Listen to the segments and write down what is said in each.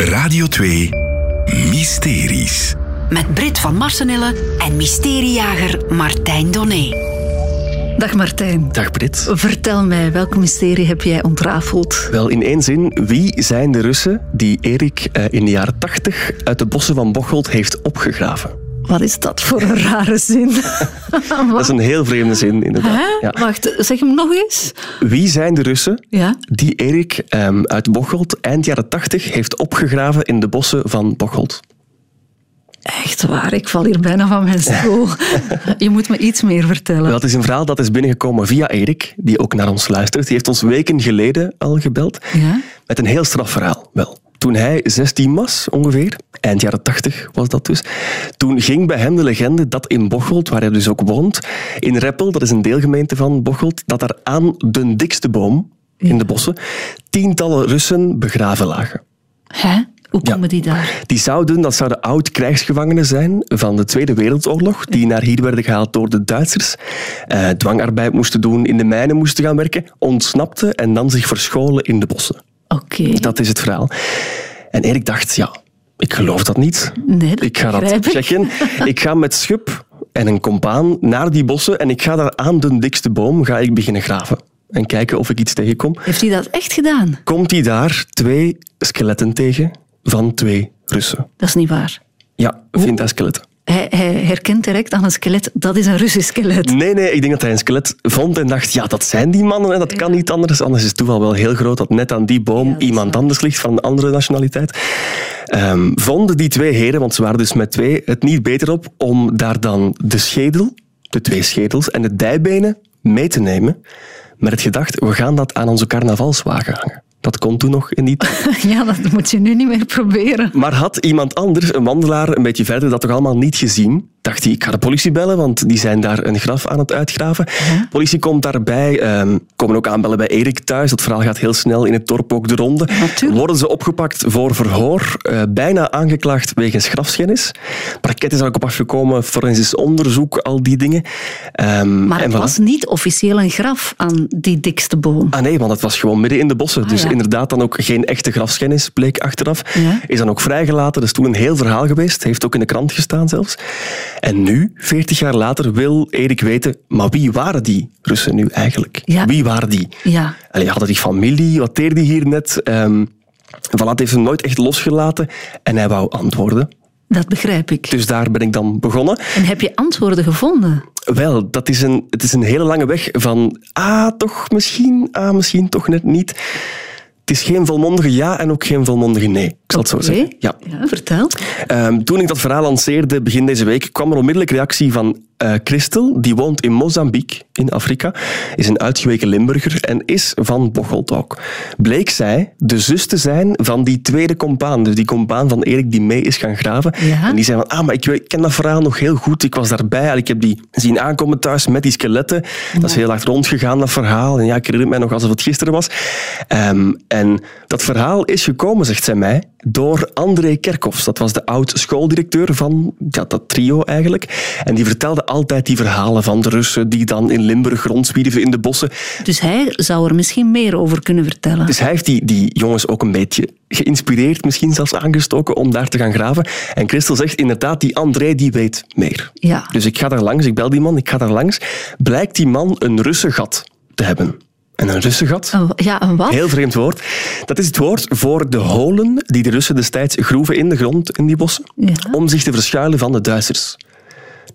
Radio 2 Mysteries. Met Brit van Marsenille en mysteriejager Martijn Donné. Dag Martijn. Dag Brit. Vertel mij, welk mysterie heb jij ontrafeld? Wel, in één zin, wie zijn de Russen die Erik eh, in de jaren 80 uit de bossen van Bocholt heeft opgegraven? Wat is dat voor een rare zin? Dat is een heel vreemde zin, inderdaad. Ja. Wacht, zeg hem nog eens. Wie zijn de Russen Ja? die Erik ehm, uit Bocholt eind jaren 80 heeft opgegraven in de bossen van Bocholt? Echt waar, ik val hier bijna van mijn stoel. Je moet me iets meer vertellen. Het is een verhaal dat is binnengekomen via Erik, die ook naar ons luistert. Die heeft ons weken geleden al gebeld. Ja? Met een heel straf verhaal. Wel, toen hij 16 was, ongeveer, eind jaren 80 was dat dus, toen ging bij hem de legende dat in Bocholt, waar hij dus ook woont, in Reppel, dat is een deelgemeente van Bocholt, dat daar aan de dikste boom in de bossen tientallen Russen begraven lagen. Hè? Hoe Ja. komen die daar? Die zouden, dat zouden oud-krijgsgevangenen zijn van de Tweede Wereldoorlog, die naar hier werden gehaald door de Duitsers, eh, dwangarbeid moesten doen, in de mijnen moesten gaan werken, ontsnapten en dan zich verscholen in de bossen. Oké. Dat is het verhaal. En Erik dacht, ja, ik geloof dat niet. Nee, dat ik ga dat ik. checken. Ik ga met schub en een compaan naar die bossen en ik ga daar aan de dikste boom ga ik beginnen graven. En kijken of ik iets tegenkom. Heeft hij dat echt gedaan? Komt hij daar twee skeletten tegen van twee Russen. Dat is niet waar. Ja, vindt hij skeletten. Hij, hij herkent direct aan een skelet, dat is een Russisch skelet. Nee, nee, ik denk dat hij een skelet vond en dacht, ja, dat zijn die mannen en dat kan niet anders. Anders is het toeval wel heel groot dat net aan die boom Ja, iemand anders ligt van een andere nationaliteit. Ehm, vonden die twee heren, want ze waren dus met twee, het niet beter op om daar dan de schedel, de twee schedels en de dijbenen mee te nemen met het gedacht, we gaan dat aan onze carnavalswagen hangen. Dat kon toen nog in die tijd. Ja, dat moet je nu niet meer proberen. Maar had iemand anders, een wandelaar, een beetje verder, dat toch allemaal niet gezien? Dacht hij, ik ga de politie bellen, want die zijn daar een graf aan het uitgraven. Politie komt daarbij, ehm, komen ook aanbellen bij Erik thuis. Dat verhaal gaat heel snel in het dorp ook de ronde. Natuurlijk. Worden ze opgepakt voor verhoor, eh, bijna aangeklaagd wegens grafschennis. Parket is er ook op afgekomen, forensisch onderzoek, al die dingen. Ehm, Maar het voilà. was niet officieel een graf aan die dikste boom. Ah nee, want het was gewoon midden in de bossen. dus Ah, ja. inderdaad dan ook geen echte grafschennis, bleek achteraf. Ja. Is dan ook vrijgelaten. Dat is toen een heel verhaal geweest. Heeft ook in de krant gestaan zelfs. En nu, 40 jaar later, wil Erik weten, maar wie waren die Russen nu eigenlijk? Ja. Wie waren die? Ja. Allee, hadden die familie? Wat deed die hier net? Ehm Van het heeft hem nooit echt losgelaten. En hij wou antwoorden. Dat begrijp ik. Dus daar ben ik dan begonnen. En heb je antwoorden gevonden? Wel, dat is een, het is een hele lange weg van ah, toch misschien, ah, misschien toch net niet. Het is geen volmondige ja en ook geen volmondige nee. Ik zal het zo zeggen. Ja. ja, vertel. Ehm, toen ik dat verhaal lanceerde begin deze week, kwam er onmiddellijk reactie van eh Christel. Die woont in Mozambique, in Afrika. Is een uitgeweken Limburger en is van Bocholt ook. Bleek zij de zus te zijn van die tweede compaan. Dus die compaan van Erik die mee is gaan graven. Ja. En die zei van, ah, maar ik, weet- ik ken dat verhaal nog heel goed. Ik was daarbij. Ik heb die zien aankomen thuis met die skeletten. Dat is heel hard rondgegaan, dat verhaal. En ja, ik herinner het mij nog alsof het gisteren was. Ehm, en dat verhaal is gekomen, zegt zij mij, door André Kerkhoffs. Dat was de oud-schooldirecteur van ja, dat trio eigenlijk. En die vertelde altijd die verhalen van de Russen die dan in Limburg rondzwierven in de bossen. Dus hij zou er misschien meer over kunnen vertellen. Dus hij heeft die, die jongens ook een beetje geïnspireerd, misschien zelfs aangestoken om daar te gaan graven. En Christel zegt inderdaad, die André die weet meer. Ja. Dus ik ga daar langs, ik bel die man, ik ga daar langs. Blijkt die man een Russengat te hebben. En een Russengat, Een- ja, een wat? heel vreemd woord, dat is het woord voor de holen die de Russen destijds groeven in de grond in die bossen, Ja. om zich te verschuilen van de Duitsers.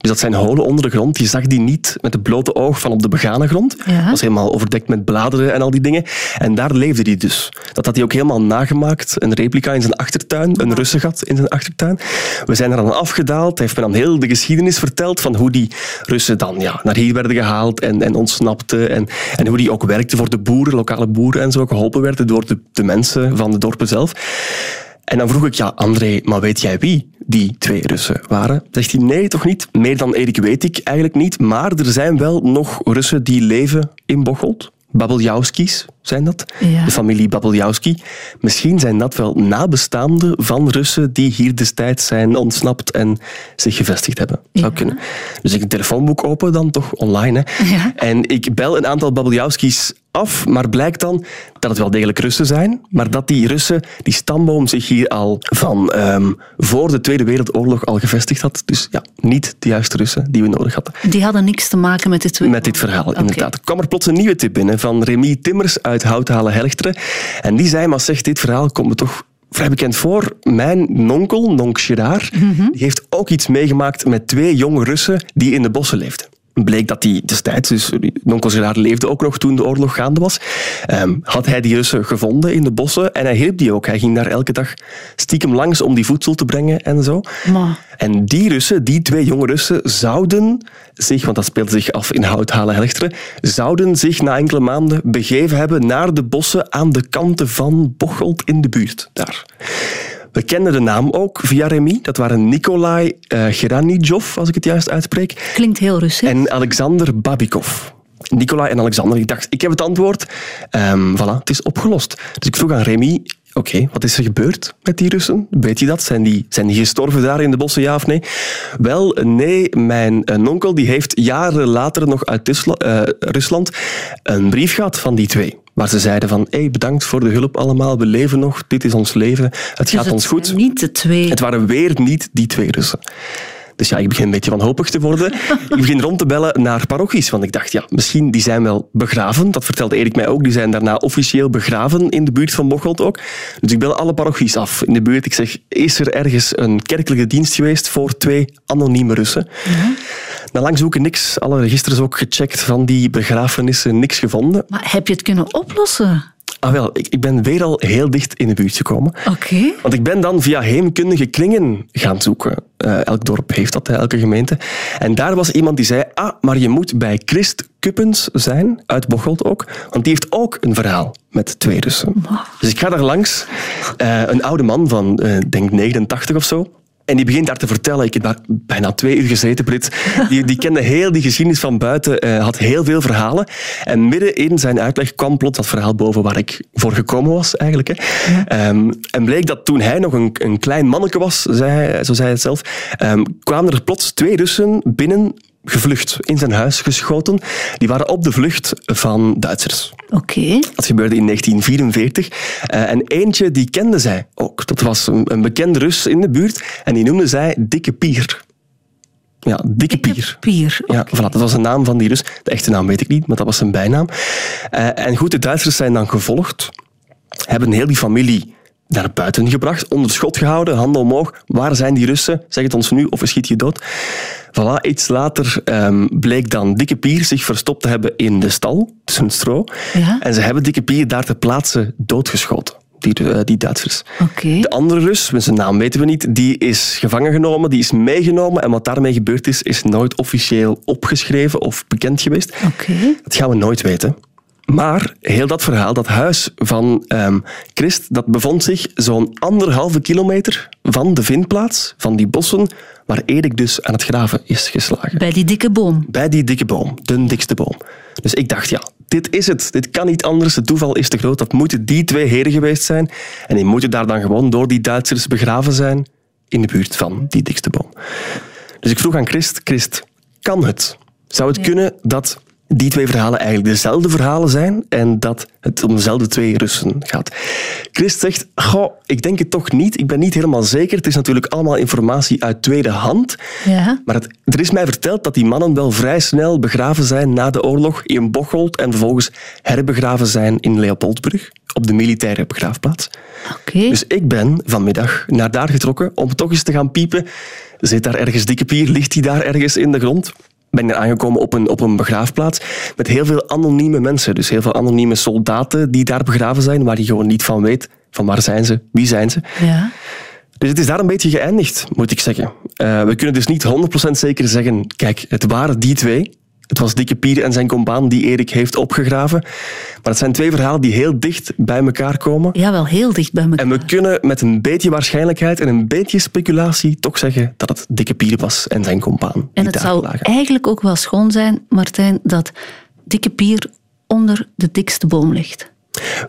Dus dat zijn holen onder de grond. Je zag die niet met het blote oog van op de begane grond. Ja. Dat was helemaal overdekt met bladeren en al die dingen. En daar leefde hij dus. Dat had hij ook helemaal nagemaakt. Een replica in zijn achtertuin, een Russengat in zijn achtertuin. We zijn er dan afgedaald. Hij heeft me dan heel de geschiedenis verteld van hoe die Russen dan ja, naar hier werden gehaald en, en ontsnapten. En, en hoe die ook werkten voor de boeren, lokale boeren en zo, geholpen werden door de, de mensen van de dorpen zelf. En dan vroeg ik, ja, André, maar weet jij wie die twee Russen waren? Zegt hij, nee, toch niet? Meer dan Erik weet ik eigenlijk niet. Maar er zijn wel nog Russen die leven in Bocholt. Babeljauskis zijn dat. Ja. De familie Babeljowski. Misschien zijn dat wel nabestaanden van Russen die hier destijds zijn ontsnapt en zich gevestigd hebben. Zou Ja. kunnen. Dus ik een telefoonboek open dan, toch online. Hè. Ja. En ik bel een aantal Babeljowski's af, maar blijkt dan dat het wel degelijk Russen zijn, maar dat die Russen, die stamboom zich hier al van ehm, voor de Tweede Wereldoorlog al gevestigd had. Dus ja, niet de juiste Russen die we nodig hadden. Die hadden niks te maken met dit. Met dit verhaal, inderdaad. Er kwam er plots een nieuwe tip binnen van Remy Timmers uit Houthalen-Helchteren. En die zei, maar zeg, dit verhaal komt me toch vrij bekend voor. Mijn nonkel, Nonk Gerard, Mhm. die heeft ook iets meegemaakt met twee jonge Russen die in de bossen leefden. Bleek dat hij destijds, dus Gerard leefde ook nog toen de oorlog gaande was, ehm, had hij die Russen gevonden in de bossen en hij hielp die ook. Hij ging daar elke dag stiekem langs om die voedsel te brengen en zo. En die Russen, die twee jonge Russen, zouden zich, want dat speelde zich af in Houthalen-Helchteren, zouden zich na enkele maanden begeven hebben naar de bossen aan de kanten van Bocholt in de buurt. Daar. We kenden de naam ook via Remy. Dat waren Nikolai uh, Geranijov, als ik het juist uitspreek, klinkt heel Russisch. en Alexander Babikov. Nikolai en Alexander. Ik dacht, ik heb het antwoord. Ehm voilà, het is opgelost. Dus ik vroeg aan Remy, oké, wat is er gebeurd met die Russen? Weet je dat? Zijn die, zijn die gestorven daar in de bossen, ja of nee? Wel, nee. Mijn eh, onkel die heeft jaren later nog uit eh, Rusland een brief gehad van die twee. Waar ze zeiden van, hey, bedankt voor de hulp allemaal. We leven nog. Dit is ons leven. Het Dus gaat het ons goed. Niet de twee. Het waren weer niet die twee Russen. Dus ja, ik begin een beetje wanhopig te worden. ik begin rond te bellen naar parochies. Want ik dacht, ja, misschien die zijn wel begraven. Dat vertelde Erik mij ook. Die zijn daarna officieel begraven in de buurt van Bocholt ook. Dus ik bel alle parochies af in de buurt. Ik zeg, is er ergens een kerkelijke dienst geweest voor twee anonieme Russen? Na lang zoeken niks. Alle registers ook gecheckt van die begrafenissen. Niks gevonden. Maar heb je het kunnen oplossen? Ah wel, ik, ik ben weer al heel dicht in de buurt gekomen. Oké. Want ik ben dan via heemkundige kringen gaan zoeken. Eh, elk dorp heeft dat, hè, elke gemeente. En daar was iemand die zei, ah, maar je moet bij Christ Kuppens zijn, uit Bocholt ook, want die heeft ook een verhaal met twee Russen. Dus ik ga daar langs, eh, een oude man van, eh, denk 89 of zo. En die begint daar te vertellen. Ik heb daar bijna twee uur gezeten, Brit. Die, die kende heel die geschiedenis van buiten, eh, had heel veel verhalen. En midden in zijn uitleg kwam plots dat verhaal boven waar ik voor gekomen was, eigenlijk. Hè. Ehm, en bleek dat toen hij nog een, een klein manneke was, zei hij, zo zei hij het zelf, ehm, kwamen er plots twee Russen binnen gevlucht, in zijn huis geschoten. Die waren op de vlucht van Duitsers. Oké. Dat gebeurde in 1944. Eh, en eentje die kende zij ook. Dat was een, een bekende Rus in de buurt. En die noemde zij Dikke Pier. Ja, Dikke Pier. Pier. Ja, voilà, dat was de naam van die Rus. De echte naam weet ik niet, maar dat was zijn bijnaam. Eh, en goed, de Duitsers zijn dan gevolgd. Hebben heel die familie naar buiten gebracht, onder schot gehouden, handen omhoog. Waar zijn die Russen? Zeg het ons nu, of we schiet je dood. Voilà, iets later ehm, bleek dan Dikke Pier zich verstopt te hebben in de stal, tussen stro. Ja. En ze hebben Dikke Pier daar ter plaatse doodgeschoten, die, eh, die Duitsers. Oké. De andere Rus, met zijn naam weten we niet, die is gevangen genomen, die is meegenomen. En wat daarmee gebeurd is, is nooit officieel opgeschreven of bekend geweest. Oké. Dat gaan we nooit weten. Maar heel dat verhaal, dat huis van ehm, Christ, dat bevond zich zo'n anderhalve kilometer van de vindplaats, van die bossen, waar Erik dus aan het graven is geslagen. Bij die dikke boom. Bij die dikke boom, de dikste boom. Dus ik dacht, ja, dit is het. Dit kan niet anders. Het toeval is te groot. Dat moeten die twee heren geweest zijn. En die moeten daar dan gewoon door die Duitsers begraven zijn in de buurt van die dikste boom. Dus ik vroeg aan Christ, Christ, kan het? Zou het kunnen dat die twee verhalen eigenlijk dezelfde verhalen zijn en dat het om dezelfde twee Russen gaat? Christ zegt, goh, ik denk het toch niet. Ik ben niet helemaal zeker. Het is natuurlijk allemaal informatie uit tweede hand. Ja. Maar het, er is mij verteld dat die mannen wel vrij snel begraven zijn na de oorlog in Bocholt en vervolgens herbegraven zijn in Leopoldsburg, op de militaire begraafplaats. Oké. Dus ik ben vanmiddag naar daar getrokken om toch eens te gaan piepen. Zit daar ergens dikke pier? Ligt hij daar ergens in de grond? Ben er aangekomen op een, op een begraafplaats met heel veel anonieme mensen. Dus heel veel anonieme soldaten die daar begraven zijn, waar je gewoon niet van weet van waar zijn ze, wie zijn ze. Ja. Dus het is daar een beetje geëindigd, moet ik zeggen. Eh, we kunnen dus niet 100% zeker zeggen, kijk, het waren die twee. Het was Dikke Pier en zijn compaan die Erik heeft opgegraven. Maar het zijn twee verhalen die heel dicht bij elkaar komen. ja, wel heel dicht bij elkaar. En we kunnen met een beetje waarschijnlijkheid en een beetje speculatie toch zeggen dat het Dikke Pier was en zijn compaan. En het zou lagen. eigenlijk ook wel schoon zijn, Martijn, dat dikke pier onder de dikste boom ligt.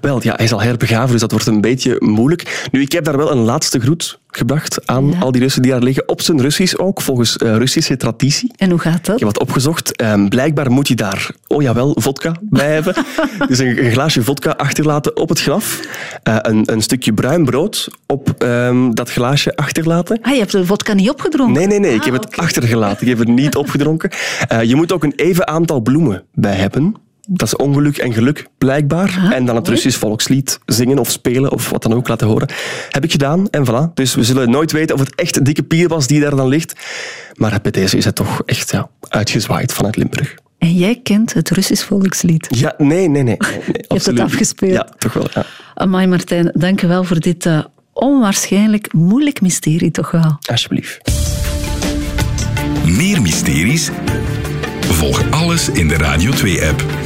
Wel, ja, hij is al herbegraven, dus dat wordt een beetje moeilijk. Nu, ik heb daar wel een laatste groet gebracht aan Ja. al die Russen die daar liggen. Op zijn Russisch ook, volgens eh, Russische traditie. En hoe gaat Ik dat? heb wat opgezocht. Ehm, blijkbaar moet je daar, oh jawel, vodka bij hebben. dus een, een glaasje vodka achterlaten op het graf. Eh, een, een stukje bruin brood op ehm, dat glaasje achterlaten. Ah, je hebt de vodka niet opgedronken? Nee, nee, nee. Ik Ah, heb het achtergelaten. Ik heb het niet opgedronken. Eh, je moet ook een even aantal bloemen bij hebben. Dat is ongeluk en geluk, blijkbaar. Ah, en dan het mooi. Russisch volkslied zingen of spelen of wat dan ook laten horen. Heb ik gedaan en voilà. Dus we zullen nooit weten of het echt dikke pier was die daar dan ligt. Maar bij deze is het toch echt ja, uitgezwaaid vanuit Limburg. En jij kent het Russisch volkslied. Ja, nee, nee, nee. nee, nee het absoluut niet. afgespeeld. Ja, toch wel. Ja. Amai Martijn, dank je wel voor dit eh, onwaarschijnlijk moeilijk mysterie toch wel. Alsjeblieft. Meer mysteries? Volg alles in de Radio 2-app.